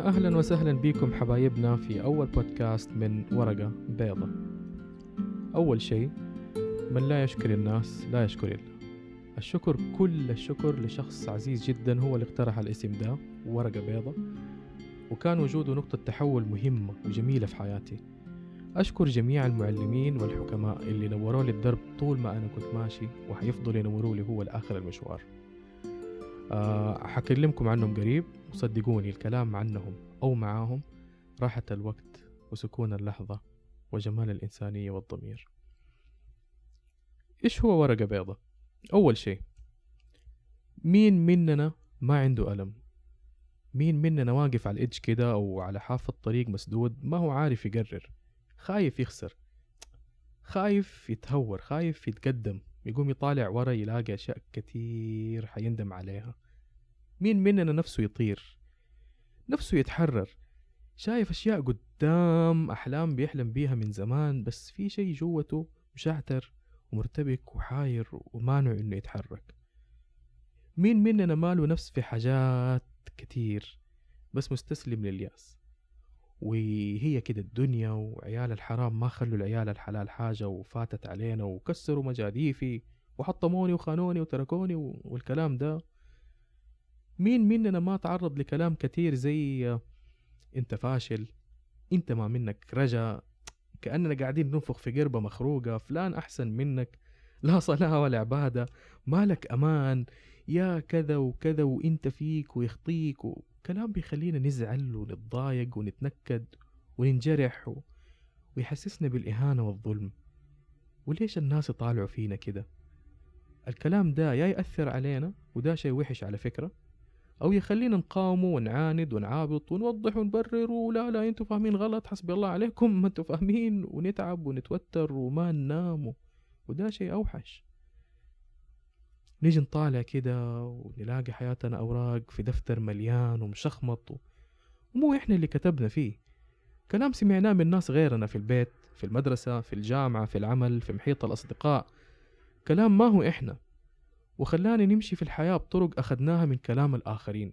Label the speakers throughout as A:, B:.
A: أهلا وسهلا بكم حبايبنا في أول بودكاست من ورقة بيضة. أول شيء من لا يشكر الناس لا يشكر الله. الشكر كل الشكر لشخص عزيز جدا هو اللي اقترح الاسم ده ورقة بيضة. وكان وجوده نقطة تحول مهمة وجميلة في حياتي. أشكر جميع المعلمين والحكماء اللي نوروا لي الدرب طول ما أنا كنت ماشي وحيفضلوا ينوروا لي هو لآخر المشوار. حكلمكم عنهم قريب وصدقوني الكلام عنهم أو معاهم راحة الوقت وسكون اللحظة وجمال الإنسانية والضمير إيش هو ورقة بيضة؟ أول شيء مين مننا ما عنده ألم؟ مين مننا واقف على الإدج كده أو على حافة طريق مسدود ما هو عارف يقرر خايف يخسر خايف يتهور خايف يتقدم يقوم يطالع ورا يلاقي أشياء كتير حيندم عليها. مين مننا نفسه يطير؟ نفسه يتحرر. شايف أشياء قدام أحلام بيحلم بيها من زمان بس في شي جوته مشعتر ومرتبك وحاير ومانع إنه يتحرك. مين مننا ماله نفس في حاجات كتير بس مستسلم للياس؟ وهي كده الدنيا وعيال الحرام ما خلوا العيال الحلال حاجة وفاتت علينا وكسروا مجاديفي وحطموني وخانوني وتركوني والكلام ده. مين مننا ما تعرض لكلام كتير زي انت فاشل انت ما منك رجا كأننا قاعدين ننفخ في قربة مخروقة فلان أحسن منك لا صلاة ولا عبادة مالك أمان يا كذا وكذا وإنت فيك ويخطيك وكلام بيخلينا نزعل ونتضايق ونتنكد وننجرح. ويحسسنا بالإهانة والظلم. وليش الناس يطالعوا فينا كده؟ الكلام ده يا يأثر علينا وده شيء وحش على فكرة. أو يخلينا نقاومه ونعاند ونعابط ونوضح ونبرر ولا لا أنتوا فاهمين غلط حسبي الله عليكم ما أنتوا فاهمين ونتعب ونتوتر وما ننام. وده شيء أوحش. نيجي نطالع كده ونلاقي حياتنا أوراق في دفتر مليان ومشخمط ومو إحنا اللي كتبنا فيه. كلام سمعناه من ناس غيرنا في البيت في المدرسة في الجامعة في العمل في محيط الأصدقاء. كلام ما هو إحنا. وخلانا نمشي في الحياة بطرق أخدناها من كلام الآخرين.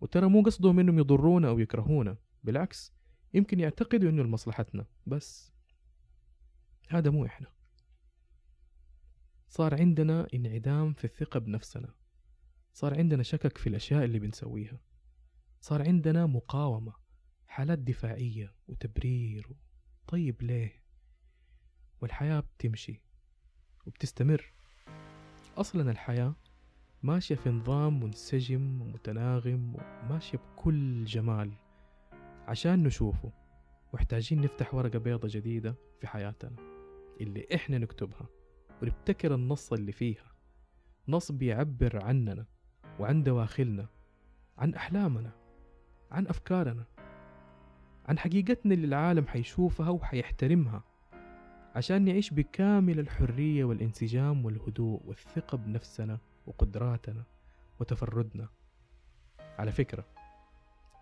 A: وترى مو قصدهم إنهم يضرونا أو يكرهونا بالعكس يمكن يعتقدوا إنه لمصلحتنا بس. هذا مو إحنا. صار عندنا انعدام في الثقة بنفسنا. صار عندنا شكك في الأشياء اللي بنسويها. صار عندنا مقاومة حالات دفاعية وتبرير طيب ليه؟ والحياة بتمشي وبتستمر. أصلا الحياة ماشية في نظام منسجم ومتناغم وماشية بكل جمال عشان نشوفه محتاجين نفتح ورقة بيضة جديدة في حياتنا اللي إحنا نكتبها. ونبتكر النص اللي فيها. نص بيعبر عننا وعن دواخلنا عن أحلامنا عن أفكارنا عن حقيقتنا اللي العالم حيشوفها وحيحترمها عشان نعيش بكامل الحرية والانسجام والهدوء والثقة بنفسنا وقدراتنا وتفردنا. على فكرة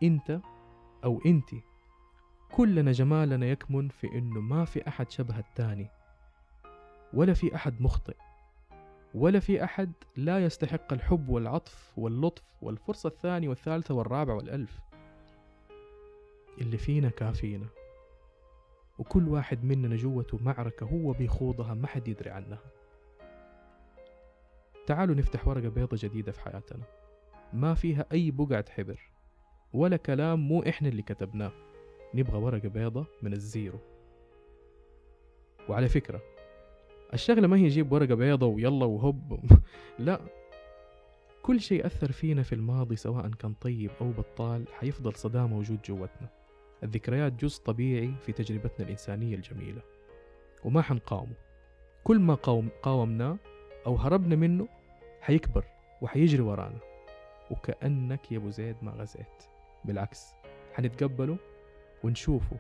A: إنت أو إنتي كلنا جمالنا يكمن في إنه ما في أحد شبه التاني. ولا في أحد مخطئ ولا في أحد لا يستحق الحب والعطف واللطف والفرصة الثانية والثالثة والرابعة والألف. اللي فينا كافينا وكل واحد مننا جوته معركة هو بيخوضها ما حد يدري عنها. تعالوا نفتح ورقة بيضة جديدة في حياتنا ما فيها أي بقعة حبر ولا كلام مو إحنا اللي كتبناه. نبغى ورقة بيضة من الزيرو. وعلى فكرة الشغلة ما هي جيب ورقة بيضة ويلا وهب لا. كل شيء أثر فينا في الماضي سواء كان طيب أو بطال حيفضل صدى موجود جوتنا. الذكريات جزء طبيعي في تجربتنا الإنسانية الجميلة. وما حنقاومه. كل ما قاوم قاومناه أو هربنا منه حيكبر وحيجري ورانا. وكأنك يا أبو زيد ما غزيت. بالعكس حنتقبله ونشوفه.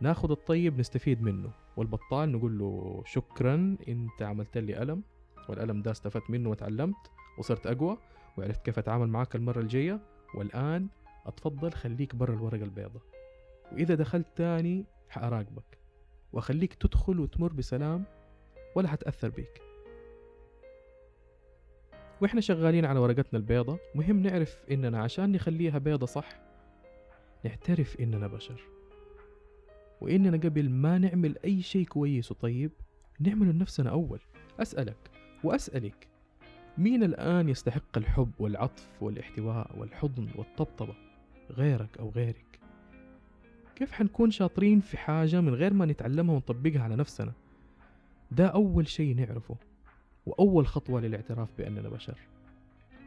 A: ناخد الطيب نستفيد منه. والبطال نقول له شكرا أنت عملت لي ألم والألم ده استفدت منه وتعلمت وصرت أقوى وعرفت كيف أتعامل معاك المرة الجاية. والآن أتفضل خليك برا الورقة البيضة وإذا دخلت تاني حأراقبك وأخليك تدخل وتمر بسلام ولا حتأثر بيك. وإحنا شغالين على ورقتنا البيضة مهم نعرف إننا عشان نخليها بيضة صح نعترف إننا بشر. وإننا قبل ما نعمل أي شيء كويس وطيب نعمله لنفسنا أول. أسألك وأسألك مين الآن يستحق الحب والعطف والاحتواء والحضن والطبطبة غيرك أو غيرك؟ كيف حنكون شاطرين في حاجة من غير ما نتعلمها ونطبقها على نفسنا؟ ده أول شيء نعرفه وأول خطوة للاعتراف بأننا بشر.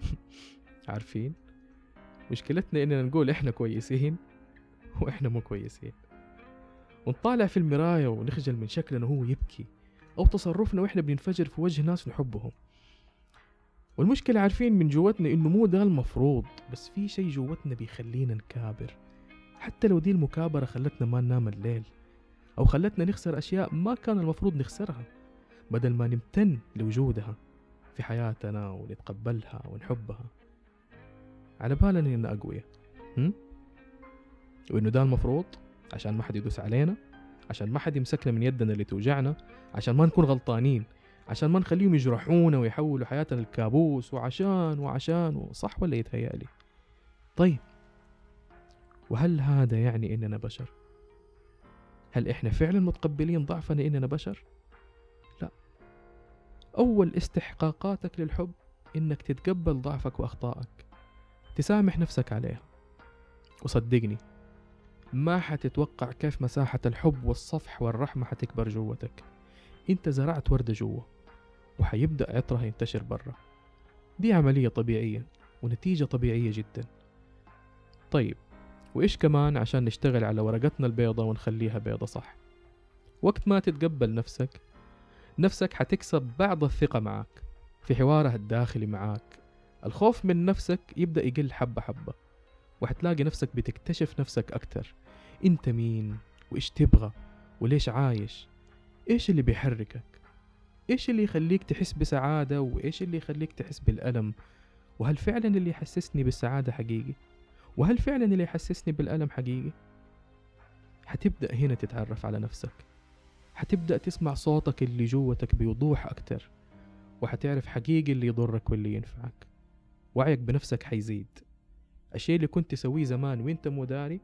A: عارفين؟ مشكلتنا إننا نقول إحنا كويسين وإحنا مو كويسين. ونطالع في المراية ونخجل من شكلنا وهو يبكي أو تصرفنا وإحنا بننفجر في وجه ناس نحبهم. والمشكلة عارفين من جوتنا إنه مو ده المفروض بس في شي جوتنا بيخلينا نكابر. حتى لو دي المكابرة خلتنا ما ننام الليل أو خلتنا نخسر أشياء ما كان المفروض نخسرها بدل ما نمتن لوجودها في حياتنا ونتقبلها ونحبها. على بالنا إننا أقوياء وإنه ده المفروض؟ عشان ما حد يدوس علينا عشان ما حد يمسكنا من يدنا اللي توجعنا عشان ما نكون غلطانين عشان ما نخليهم يجرحونا ويحولوا حياتنا لكابوس وعشان وعشان صح ولا يتهيألي؟ طيب. وهل هذا يعني إننا بشر؟ هل إحنا فعلا متقبلين ضعفنا إننا بشر؟ لا. أول استحقاقاتك للحب إنك تتقبل ضعفك وأخطائك. تسامح نفسك عليها. وصدقني ما حتتوقع كيف مساحة الحب والصفح والرحمة حتكبر جوتك. انت زرعت وردة جوا وحيبدأ عطرها ينتشر برا. دي عملية طبيعية ونتيجة طبيعية جدا. طيب وإيش كمان عشان نشتغل على ورقتنا البيضة ونخليها بيضة صح؟ وقت ما تتقبل نفسك نفسك حتكسب بعض الثقة معك في حوارها الداخلي معاك الخوف من نفسك يبدأ يقل حبة حبة وحتلاقي نفسك بتكتشف نفسك أكتر. أنت مين؟ وإيش تبغى؟ وليش عايش؟ إيش اللي بيحركك؟ إيش اللي يخليك تحس بسعادة؟ وإيش اللي يخليك تحس بالألم؟ وهل فعلا اللي يحسسني بالسعادة حقيقي؟ وهل فعلا اللي يحسسني بالألم حقيقي؟ حتبدأ هنا تتعرف على نفسك. حتبدأ تسمع صوتك اللي جوتك بوضوح أكتر. وحتعرف حقيقي اللي يضرك واللي ينفعك. وعيك بنفسك حيزيد. الشيء اللي كنت تسويه زمان وأنت مو داري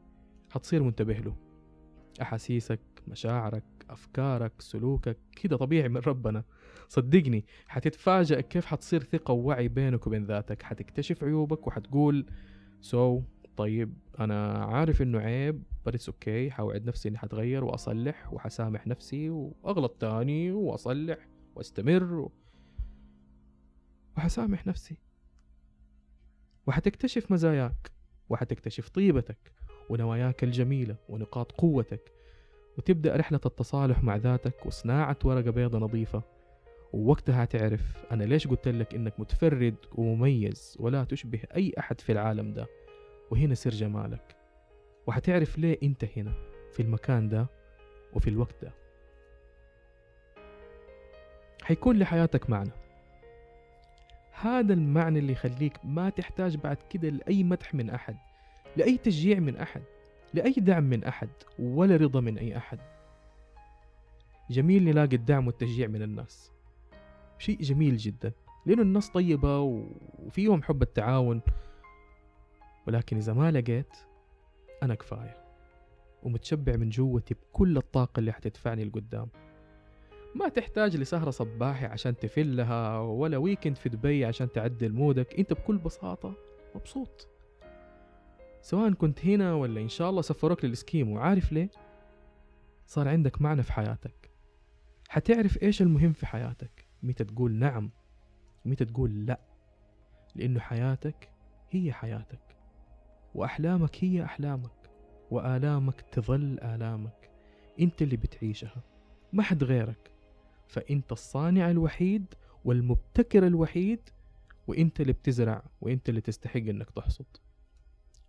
A: حتصير منتبه له. أحاسيسك مشاعرك أفكارك سلوكك كده طبيعي من ربنا. صدقني حتتفاجأ كيف حتصير ثقة ووعي بينك وبين ذاتك. حتكتشف عيوبك وحتقول so so, طيب أنا عارف إنه عيب بس okay حوعد نفسي إني حتغير وأصلح وحسامح نفسي وأغلط تاني وأصلح وأستمر و... وحسامح نفسي. وحتكتشف مزاياك. وحتكتشف طيبتك. ونواياك الجميلة ونقاط قوتك وتبدأ رحلة التصالح مع ذاتك وصناعة ورقة بيضة نظيفة. ووقتها تعرف أنا ليش قلت لك إنك متفرد ومميز ولا تشبه أي أحد في العالم ده. وهنا سر جمالك. وحتعرف ليه أنت هنا في المكان ده وفي الوقت ده. حيكون لحياتك معنى هذا المعنى اللي يخليك ما تحتاج بعد كده لأي مدح من أحد. لأي تشجيع من أحد لأي دعم من أحد ولا رضا من أي أحد. جميل نلاقي الدعم والتشجيع من الناس. شيء جميل جدا لأنه الناس طيبة وفيهم حب التعاون. ولكن إذا ما لقيت أنا كفاية ومتشبع من جوتي بكل الطاقة اللي حتدفعني لقدام. ما تحتاج لسهرة صباحي عشان تفلها ولا ويكند في دبي عشان تعدل مودك. أنت بكل بساطة مبسوط. سواء كنت هنا ولا إن شاء الله سفروك للإسكيمو عارف ليه؟ صار عندك معنى في حياتك. حتعرف إيش المهم في حياتك؟ متى تقول نعم ومتى تقول لا. لأنه حياتك هي حياتك وأحلامك هي أحلامك وآلامك تظل آلامك. أنت اللي بتعيشها ما حد غيرك. فأنت الصانع الوحيد والمبتكر الوحيد وأنت اللي بتزرع وأنت اللي تستحق أنك تحصد.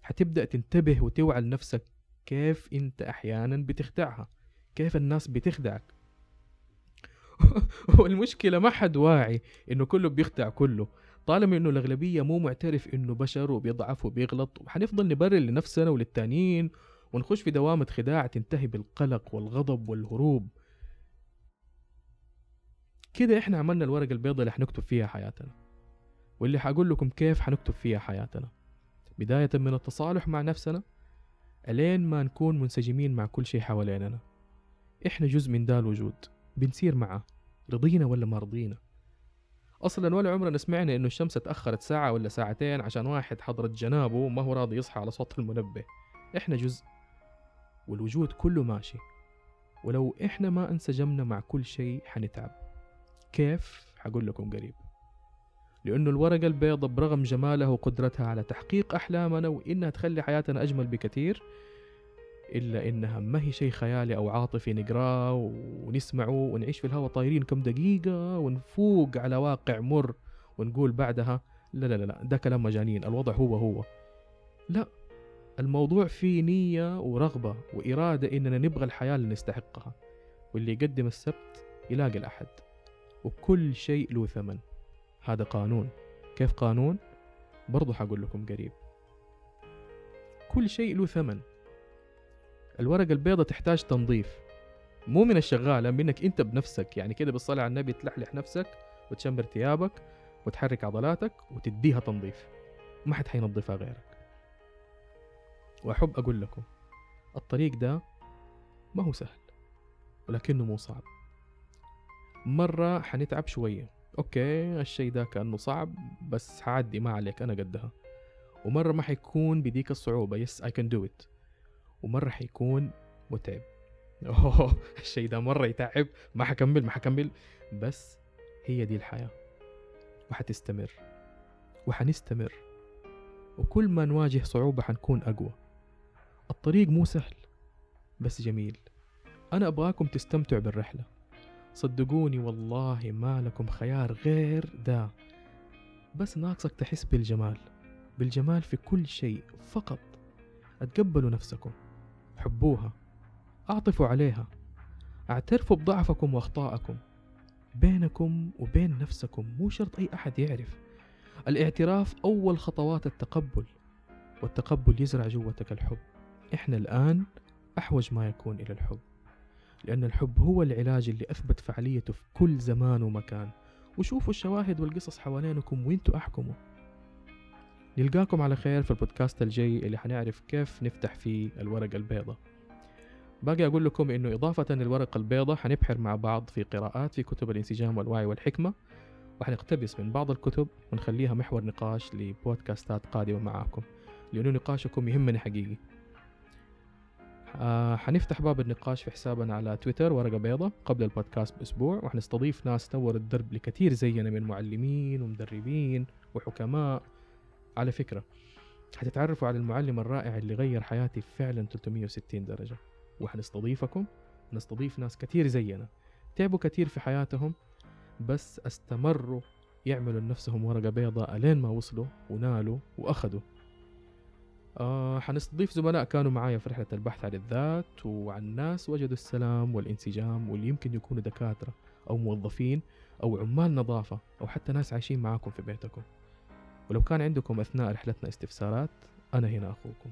A: حتبدأ تنتبه وتوعى لنفسك كيف أنت أحيانا بتخدعها كيف الناس بتخدعك. والمشكلة ما حد واعي إنه كله بيخدع كله. طالما إنه الأغلبية مو معترف إنه بشر وبيضعف وبيغلط وحنفضل نبرر لنفسنا وللتانيين ونخش في دوامة خداع تنتهي بالقلق والغضب والهروب. كده إحنا عملنا الورقة البيضاء اللي حنكتب فيها حياتنا. واللي حقول لكم كيف حنكتب فيها حياتنا. بداية من التصالح مع نفسنا ألين ما نكون منسجمين مع كل شيء حواليننا. إحنا جزء من دا الوجود. بنسير معه. رضينا ولا ما رضينا؟ أصلا ولا عمرنا سمعنا إنه الشمس تأخرت ساعة ولا ساعتين عشان واحد حضرت جنابه وما هو راضي يصحى على صوت المنبه. إحنا جزء. والوجود كله ماشي. ولو إحنا ما انسجمنا مع كل شيء حنتعب. كيف؟ حقول لكم قريب. لأنه الورقة البيضاء برغم جمالها وقدرتها على تحقيق أحلامنا وإنها تخلي حياتنا أجمل بكثير إلا إنها ما هي شيء خيالي أو عاطفي نقراه ونسمعه ونعيش في الهواء طايرين كم دقيقة ونفوق على واقع مر ونقول بعدها لا لا لا ده كلام مجانين الوضع هو هو. لا الموضوع فيه نية ورغبة وإرادة إننا نبغى الحياة اللي نستحقها واللي يقدم السبت يلاقي الأحد وكل شيء له ثمن. هذا قانون. كيف قانون؟ برضو حقول لكم قريب. كل شيء له ثمن. الورقة البيضة تحتاج تنظيف. مو من الشغالة منك أنت بنفسك يعني كده بالصلاة على النبي تلحلح نفسك وتشمر ثيابك وتحرك عضلاتك وتديها تنظيف. ما حد حينظفها غيرك. وأحب أقول لكم الطريق ده ما هو سهل ولكنه مو صعب. مرة حنتعب شوية. okay الشي ده كأنه صعب بس حعدي ما عليك أنا قدها. ومرة ما حيكون بهديك الصعوبة. yes I can do it. ومرة حيكون متعب. أوه الشي ده مرة يتعب. ما حكمل ما حكمل. بس هي دي الحياة. وحتستمر. وحنستمر. وكل ما نواجه صعوبة حنكون أقوى. الطريق مو سهل بس جميل. أنا أبغاكم تستمتعوا بالرحلة. صدقوني والله ما لكم خيار غير ده بس ناقصك تحس بالجمال بالجمال في كل شيء فقط. اتقبلوا نفسكم حبوها اعطفوا عليها اعترفوا بضعفكم واخطائكم بينكم وبين نفسكم مو شرط أي أحد يعرف. الاعتراف أول خطوات التقبل والتقبل يزرع جوتك الحب. إحنا الآن أحوج ما يكون إلى الحب. لأن الحب هو العلاج اللي أثبت فعاليته في كل زمان ومكان. وشوفوا الشواهد والقصص حوالينكم وانتوا أحكموا نلقاكم على خير في البودكاست الجاي اللي حنعرف كيف نفتح فيه الورقة البيضاء. باقي أقول لكم إنه إضافة للورقة البيضاء حنبحر مع بعض في قراءات في كتب الانسجام والوعي والحكمة وحنقتبس من بعض الكتب ونخليها محور نقاش لبودكاستات قادمة معاكم. لأنه نقاشكم يهمني حقيقي. آه حنفتح باب النقاش في حسابنا على تويتر ورقة بيضة قبل البودكاست بأسبوع. وحنستضيف ناس تور الدرب لكثير زينا من معلمين ومدربين وحكماء. على فكرة حتتعرفوا على المعلم الرائع اللي غير حياتي فعلا 360 درجة. وحنستضيفكم. نستضيف ناس كثير زينا. تعبوا كثير في حياتهم بس استمروا يعملوا لنفسهم ورقة بيضاء ألين ما وصلوا ونالوا وأخذوا. آه حنستضيف زملاء كانوا معايا في رحلة البحث عن الذات وعن ناس وجدوا السلام والانسجام واللي يمكن يكونوا دكاترة أو موظفين أو عمال نظافة أو حتى ناس عايشين معاكم في بيتكم. ولو كان عندكم أثناء رحلتنا استفسارات أنا هنا أخوكم.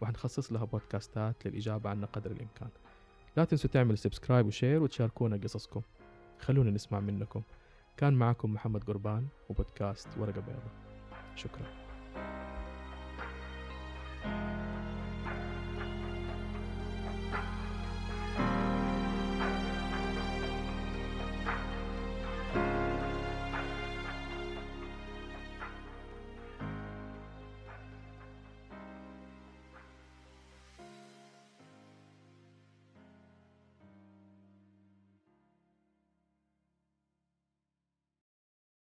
A: وحنخصص لها بودكاستات للإجابة عنها قدر الإمكان. لا تنسوا تعملوا subscribe و share وتشاركونا قصصكم. خلونا نسمع منكم. كان معكم محمد قربان وبودكاست ورقة بيضاء شكرا.